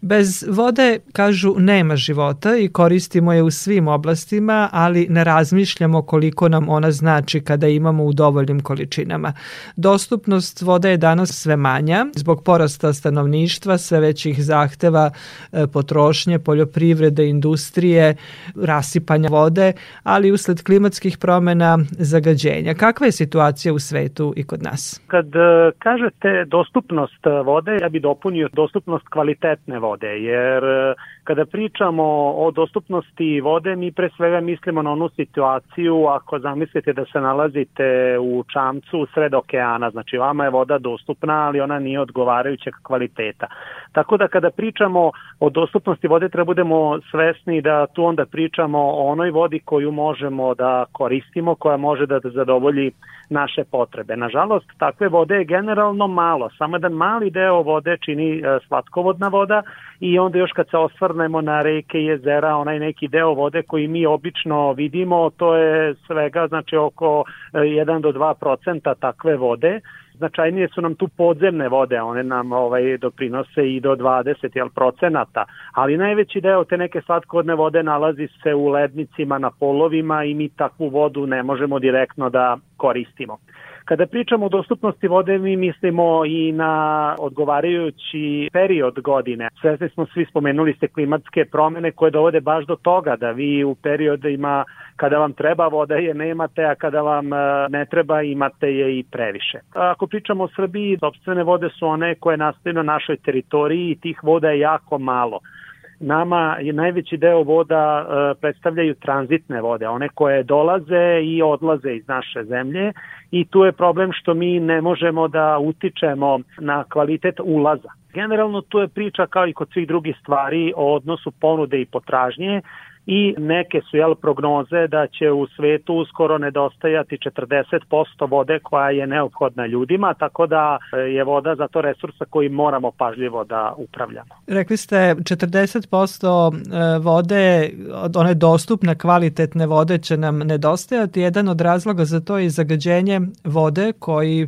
Bez vode, kažu, nema života i koristimo je u svim oblastima, ali ne razmišljamo koliko nam ona znači kada imamo u dovoljnim količinama. Dostupnost vode je danas sve manja zbog porasta stanovništva, sve većih zahteva e, potrošnje, poljoprivrede, industrije, rasipanja vode, ali usled klimatskih promena zagađenja. Kakva je situacija u svetu i kod nas? Kad e, kažete dostupnost vode, ja bi dopunio dostupnost kvalitetne vode. Vode, jer e, kada pričamo o dostupnosti vode, mi pre svega mislimo na onu situaciju ako zamislite da se nalazite u čamcu sred okeana, znači vama je voda dostupna, ali ona nije odgovarajućeg kvaliteta. Tako da kada pričamo o dostupnosti vode treba budemo svesni da tu onda pričamo o onoj vodi koju možemo da koristimo, koja može da zadovolji naše potrebe. Nažalost, takve vode je generalno malo, samo jedan mali deo vode čini e, slatkovodna voda i onda još kad se osvrnemo na reke i jezera, onaj neki deo vode koji mi obično vidimo, to je svega znači oko 1 e, do 2 procenta takve vode značajnije su nam tu podzemne vode, one nam ovaj doprinose i do 20 jel, procenata, ali najveći deo te neke slatkovodne vode nalazi se u lednicima na polovima i mi takvu vodu ne možemo direktno da koristimo. Kada pričamo o dostupnosti vode, mi mislimo i na odgovarajući period godine. Svesni smo svi spomenuli ste klimatske promene koje dovode baš do toga da vi u periodima kada vam treba voda je nemate, a kada vam e, ne treba imate je i previše. Ako pričamo o Srbiji, sobstvene vode su one koje nastaju na našoj teritoriji i tih voda je jako malo nama je najveći deo voda e, predstavljaju tranzitne vode, one koje dolaze i odlaze iz naše zemlje i tu je problem što mi ne možemo da utičemo na kvalitet ulaza. Generalno tu je priča kao i kod svih drugih stvari o odnosu ponude i potražnje i neke su jel, prognoze da će u svetu uskoro nedostajati 40% vode koja je neophodna ljudima, tako da je voda za to resursa koji moramo pažljivo da upravljamo. Rekli ste 40% e, vode, one dostupne kvalitetne vode će nam nedostajati. Jedan od razloga za to je zagađenje vode koji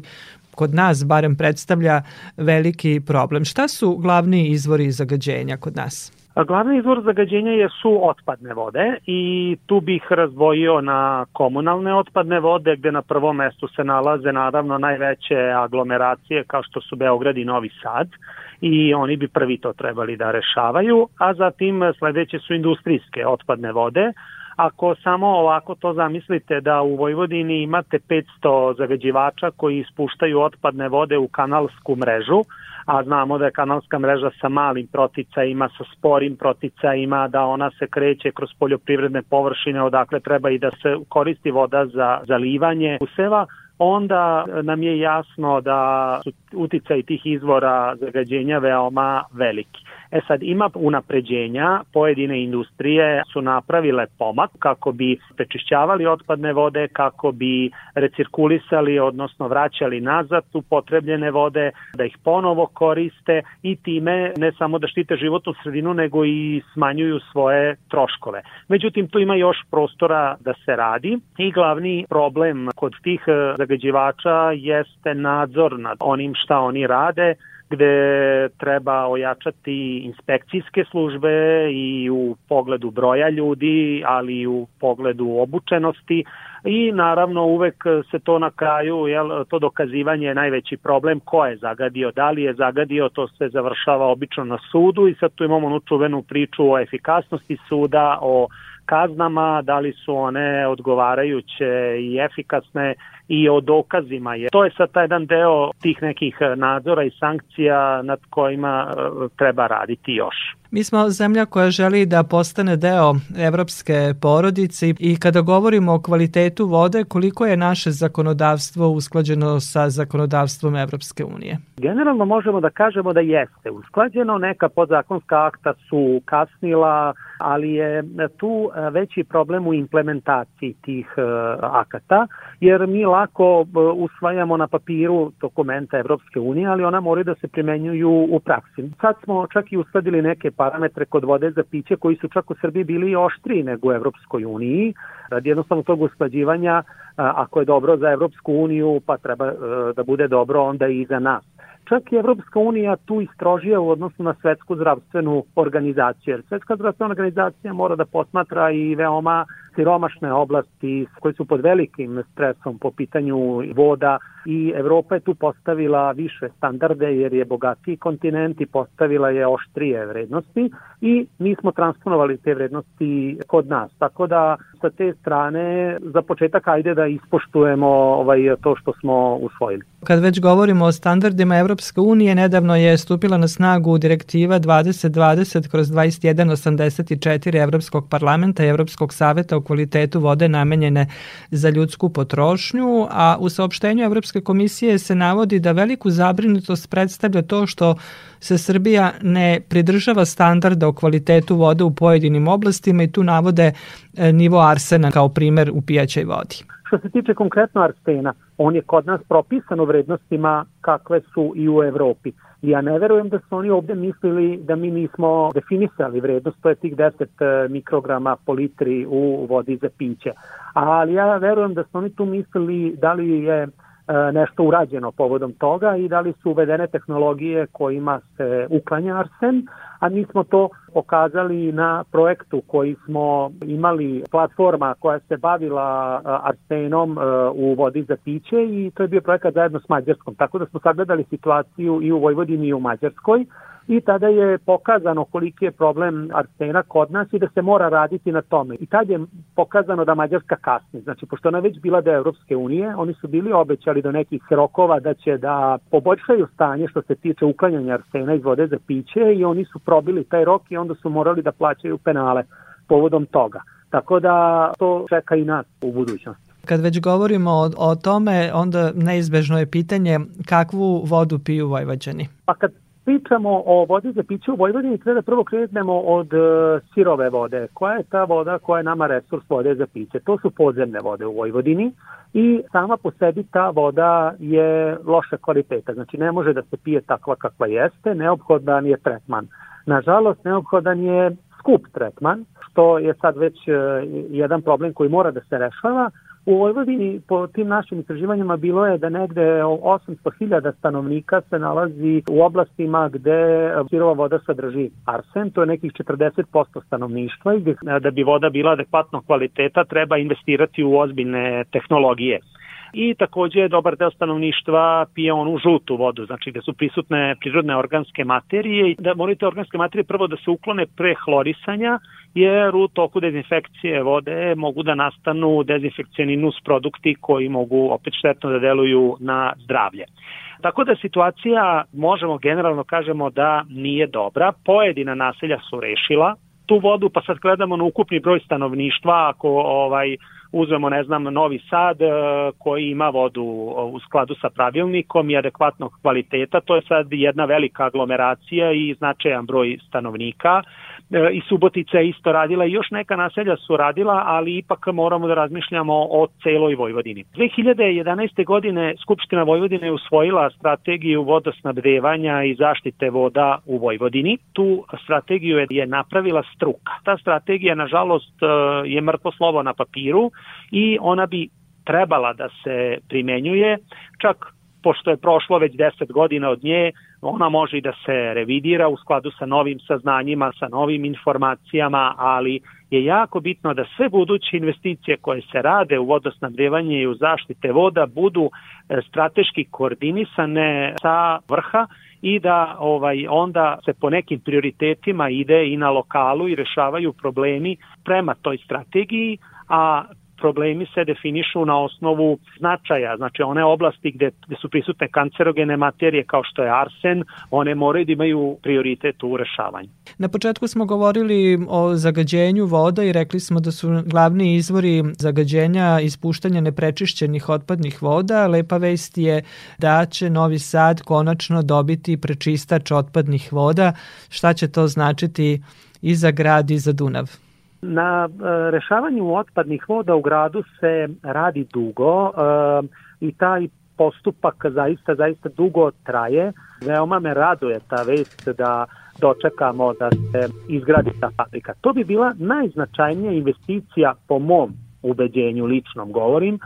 kod nas barem predstavlja veliki problem. Šta su glavni izvori zagađenja kod nas? Glavni izvor zagađenja je su otpadne vode i tu bih razdvojio na komunalne otpadne vode gde na prvom mestu se nalaze naravno najveće aglomeracije kao što su Beograd i Novi Sad i oni bi prvi to trebali da rešavaju, a zatim sledeće su industrijske otpadne vode, Ako samo ovako to zamislite da u Vojvodini imate 500 zagađivača koji ispuštaju otpadne vode u kanalsku mrežu, a znamo da je kanalska mreža sa malim proticajima, sa sporim proticajima, da ona se kreće kroz poljoprivredne površine odakle treba i da se koristi voda za zalivanje useva, onda nam je jasno da su uticaj tih izvora zagađenja veoma veliki. E sad ima unapređenja, pojedine industrije su napravile pomak kako bi prečišćavali otpadne vode, kako bi recirkulisali, odnosno vraćali nazad upotrebljene vode, da ih ponovo koriste i time ne samo da štite životnu sredinu, nego i smanjuju svoje troškove. Međutim, tu ima još prostora da se radi i glavni problem kod tih zagađivača jeste nadzor nad onim šta oni rade, gde treba ojačati inspekcijske službe i u pogledu broja ljudi, ali i u pogledu obučenosti. I naravno uvek se to na kraju, jel, to dokazivanje je najveći problem ko je zagadio, da li je zagadio, to se završava obično na sudu i sad tu imamo onu čuvenu priču o efikasnosti suda, o kaznama, da li su one odgovarajuće i efikasne i o dokazima. Je. To je sad taj jedan deo tih nekih nadzora i sankcija nad kojima e, treba raditi još. Mi smo zemlja koja želi da postane deo evropske porodice i kada govorimo o kvalitetu vode, koliko je naše zakonodavstvo usklađeno sa zakonodavstvom Evropske unije? Generalno možemo da kažemo da jeste usklađeno, neka podzakonska akta su kasnila, ali je tu veći problem u implementaciji tih e, akata, jer mi lako e, usvajamo na papiru dokumenta Evropske unije, ali ona moraju da se primenjuju u praksi. Sad smo čak i uskladili neke parametre kod vode za piće koji su čak u Srbiji bili oštriji nego u Evropskoj uniji. Radi jednostavno tog usklađivanja, ako je dobro za Evropsku uniju, pa treba e, da bude dobro onda i za nas čak i Evropska unija tu istrožija u odnosu na svetsku zdravstvenu organizaciju, jer svetska zdravstvena organizacija mora da posmatra i veoma siromašne oblasti koje su pod velikim stresom po pitanju voda i Evropa je tu postavila više standarde jer je bogatiji kontinent i postavila je oštrije vrednosti i mi smo transponovali te vrednosti kod nas. Tako da sa te strane za početak ajde da ispoštujemo ovaj, to što smo usvojili. Kad već govorimo o standardima Evropske unije, nedavno je stupila na snagu direktiva 2020 kroz 2184 Evropskog parlamenta i Evropskog saveta o kvalitetu vode namenjene za ljudsku potrošnju, a u saopštenju Evropske komisije se navodi da veliku zabrinutost predstavlja to što se Srbija ne pridržava standarda o kvalitetu vode u pojedinim oblastima i tu navode e, nivo arsena kao primer u pijaćoj vodi. Što se tiče konkretno arsena, on je kod nas propisan u vrednostima kakve su i u Evropi. Ja ne verujem da su oni ovde mislili da mi nismo definisali vrednost, to je tih 10 e, mikrograma po litri u vodi za piće. Ali ja verujem da su oni tu mislili da li je E, nešto urađeno povodom toga i da li su uvedene tehnologije kojima se uklanja arsen, a mi smo to pokazali na projektu koji smo imali platforma koja se bavila arsenom e, u vodi za piće i to je bio projekat zajedno s Mađarskom. Tako da smo sagledali situaciju i u Vojvodini i u Mađarskoj i tada je pokazano koliki je problem arsena kod nas i da se mora raditi na tome. I tad je pokazano da Mađarska kasni. Znači, pošto ona već bila da Evropske unije, oni su bili obećali do nekih rokova da će da poboljšaju stanje što se tiče uklanjanja arsena iz vode za piće i oni su probili taj rok i onda su morali da plaćaju penale povodom toga. Tako da to čeka i nas u budućnosti. Kad već govorimo o, o tome, onda neizbežno je pitanje kakvu vodu piju Vojvođani? Pa kad pričamo o vodi za piće u Vojvodini, treba da prvo krenemo od uh, sirove vode. Koja je ta voda koja je nama resurs vode za piće? To su podzemne vode u Vojvodini i sama po sebi ta voda je loša kvaliteta. Znači ne može da se pije takva kakva jeste, neophodan je tretman. Nažalost, neophodan je skup tretman, što je sad već uh, jedan problem koji mora da se rešava, U Vojvodini po tim našim istraživanjima bilo je da negde 800.000 stanovnika se nalazi u oblastima gde sirova voda sadrži arsen, to je nekih 40% stanovništva i da bi voda bila adekvatno kvaliteta treba investirati u ozbiljne tehnologije. I takođe dobar deo stanovništva pije onu žutu vodu, znači gde su prisutne prirodne organske materije i da morate organske materije prvo da se uklone pre hlorisanja, jer u toku dezinfekcije vode mogu da nastanu dezinfekcijani nus produkti koji mogu opet štetno da deluju na zdravlje. Tako da situacija, možemo generalno kažemo da nije dobra. Pojedina naselja su rešila tu vodu, pa sad gledamo na ukupni broj stanovništva, ako ovaj uzmemo, ne znam, Novi Sad e, koji ima vodu u skladu sa pravilnikom i adekvatnog kvaliteta, to je sad jedna velika aglomeracija i značajan broj stanovnika i Subotica je isto radila i još neka naselja su radila, ali ipak moramo da razmišljamo o celoj Vojvodini. 2011. godine Skupština Vojvodine je usvojila strategiju vodosnabdevanja i zaštite voda u Vojvodini. Tu strategiju je napravila struka. Ta strategija, nažalost, e, je mrtvo slovo na papiru i ona bi trebala da se primenjuje, čak pošto je prošlo već 10 godina od nje, ona može i da se revidira u skladu sa novim saznanjima, sa novim informacijama, ali je jako bitno da sve buduće investicije koje se rade u vodosnabdevanje i u zaštite voda budu e, strateški koordinisane sa vrha i da ovaj onda se po nekim prioritetima ide i na lokalu i rešavaju problemi prema toj strategiji, a problemi se definišu na osnovu značaja, znači one oblasti gde, gde su prisutne kancerogene materije kao što je arsen, one moraju da imaju prioritet u rešavanju. Na početku smo govorili o zagađenju voda i rekli smo da su glavni izvori zagađenja ispuštanja neprečišćenih otpadnih voda. Lepa vest je da će Novi Sad konačno dobiti prečistač otpadnih voda. Šta će to značiti i za grad i za Dunav? Na e, rešavanju otpadnih voda u gradu se radi dugo e, i taj postupak zaista, zaista dugo traje. Veoma me raduje ta vest da dočekamo da se izgradi ta fabrika. To bi bila najznačajnija investicija po mom ubeđenju, ličnom govorim, e,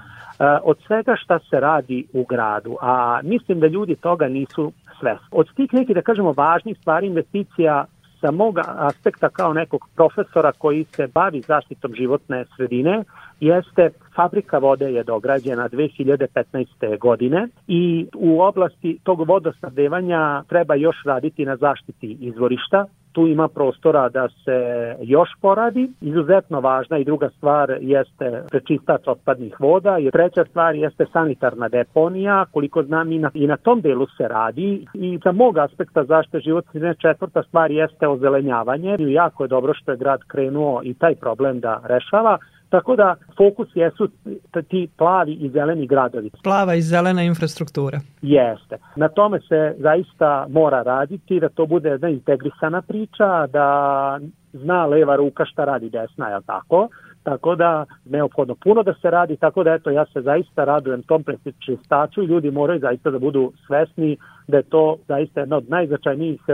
od svega šta se radi u gradu, a mislim da ljudi toga nisu svesni. Od tih nekih, da kažemo, važnih stvari investicija sa mog aspekta kao nekog profesora koji se bavi zaštitom životne sredine, jeste fabrika vode je dograđena 2015. godine i u oblasti tog vodosnadevanja treba još raditi na zaštiti izvorišta, tu ima prostora da se još poradi. Izuzetno važna i druga stvar jeste prečistač otpadnih voda i treća stvar jeste sanitarna deponija, koliko znam i na, i na tom delu se radi i sa mog aspekta zaštite životne četvrta stvar jeste ozelenjavanje. Jako je dobro što je grad krenuo i taj problem da rešava. Tako da fokus jesu ti plavi i zeleni gradovi. Plava i zelena infrastruktura. Jeste. Na tome se zaista mora raditi, da to bude jedna integrisana priča, da zna leva ruka šta radi desna, je tako? Tako da neophodno puno da se radi, tako da eto ja se zaista radujem tom prečistaču i ljudi moraju zaista da budu svesni da je to zaista jedna od najznačajnijih e,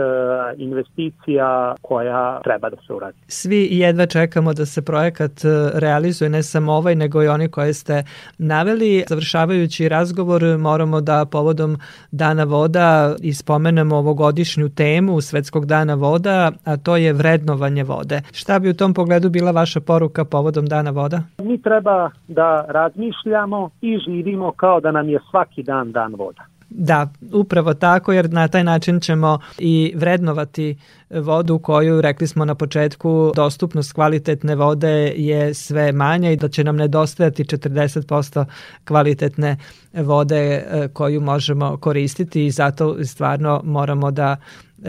investicija koja treba da se uradi. Svi jedva čekamo da se projekat e, realizuje, ne samo ovaj, nego i oni koje ste naveli. Završavajući razgovor moramo da povodom Dana voda ispomenemo ovogodišnju temu Svetskog dana voda, a to je vrednovanje vode. Šta bi u tom pogledu bila vaša poruka povodom Dana voda? Mi treba da razmišljamo i živimo kao da nam je svaki dan dan voda. Da, upravo tako, jer na taj način ćemo i vrednovati vodu koju, rekli smo na početku, dostupnost kvalitetne vode je sve manja i da će nam nedostajati 40% kvalitetne vode e, koju možemo koristiti i zato stvarno moramo da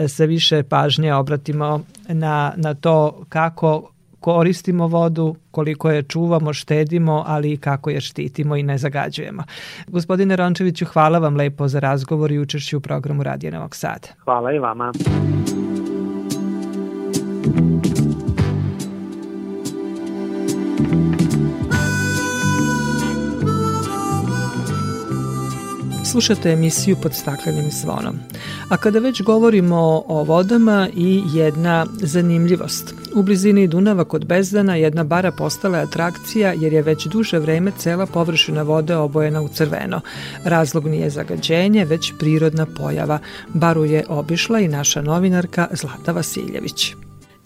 se više pažnje obratimo na, na to kako koristimo vodu, koliko je čuvamo, štedimo, ali i kako je štitimo i ne zagađujemo. Gospodine Rončeviću, hvala vam lepo za razgovor i učešću u programu Radija Novog Sada. Hvala i vama. Slušate emisiju pod staklenim zvonom. A kada već govorimo o vodama i jedna zanimljivost. U blizini Dunava kod Bezdana jedna bara postala je atrakcija jer je već duže vreme cela površina vode obojena u crveno. Razlog nije zagađenje, već prirodna pojava. Baru je obišla i naša novinarka Zlata Vasiljević.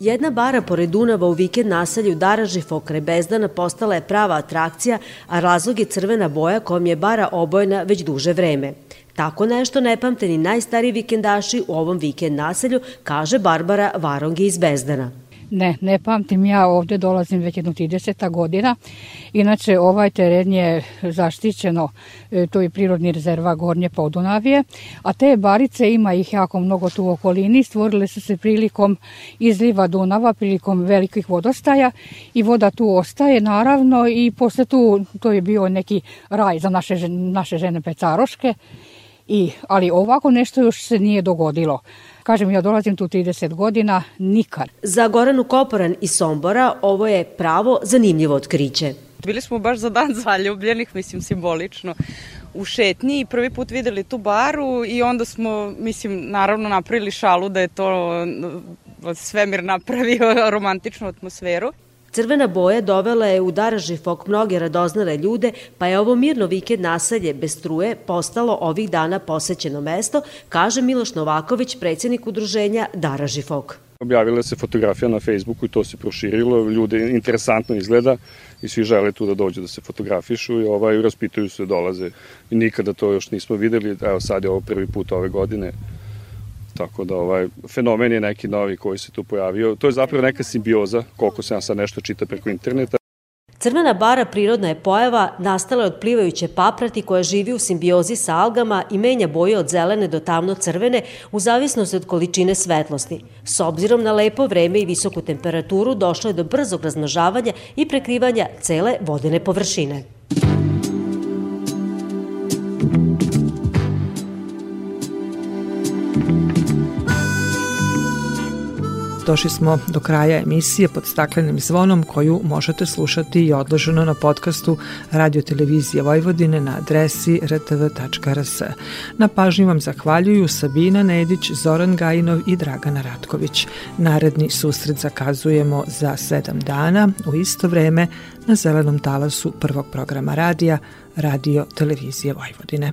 Jedna bara pored Dunava u vikend naselju Daražifo kraj Bezdana postala je prava atrakcija, a razlog je crvena boja kojom je bara obojena već duže vreme. Tako nešto ne pamte ni najstariji vikendaši u ovom vikend naselju, kaže Barbara Varongi iz Bezdana. Ne, ne pamtim, ja ovde dolazim već jedno 30 godina. Inače, ovaj teren je zaštićeno, e, to je prirodni rezerva Gornje Podunavije, a te barice ima ih jako mnogo tu u okolini, stvorile su se prilikom izliva Dunava, prilikom velikih vodostaja i voda tu ostaje naravno i posle tu, to je bio neki raj za naše, naše žene pecaroške, I, ali ovako nešto još se nije dogodilo. Kažem, ja dolazim tu 30 godina, nikad. Za Goranu Koporan iz Sombora ovo je pravo zanimljivo otkriće. Bili smo baš za dan zaljubljenih, mislim simbolično, u šetnji i prvi put videli tu baru i onda smo, mislim, naravno napravili šalu da je to svemir napravio romantičnu atmosferu. Crvena boja dovela je u Daražifok mnoge radoznale ljude, pa je ovo mirno vikend naselje bez struje postalo ovih dana posećeno mesto, kaže Miloš Novaković, predsjednik udruženja Daražifok. Objavila se fotografija na Facebooku i to se proširilo, ljude interesantno izgleda i svi žele tu da dođu da se fotografišu i ovaj, raspituju se, dolaze. I nikada to još nismo videli, evo sad je ovo prvi put ove godine Tako da ovaj fenomen je neki novi koji se tu pojavio. To je zapravo neka simbioza, koliko se ja sad nešto čita preko interneta. Crvena bara prirodna je pojava, nastala od plivajuće paprati koja živi u simbiozi sa algama i menja boje od zelene do tamno-crvene u zavisnosti od količine svetlosti. S obzirom na lepo vreme i visoku temperaturu došlo je do brzog razmnožavanja i prekrivanja cele vodene površine. Došli smo do kraja emisije pod staklenim zvonom koju možete slušati i odloženo na podcastu Radio Televizije Vojvodine na adresi rtv.rs. Na pažnju vam zahvaljuju Sabina Nedić, Zoran Gajinov i Dragana Ratković. Naredni susret zakazujemo za sedam dana u isto vreme na zelenom talasu prvog programa radija Radio Televizije Vojvodine.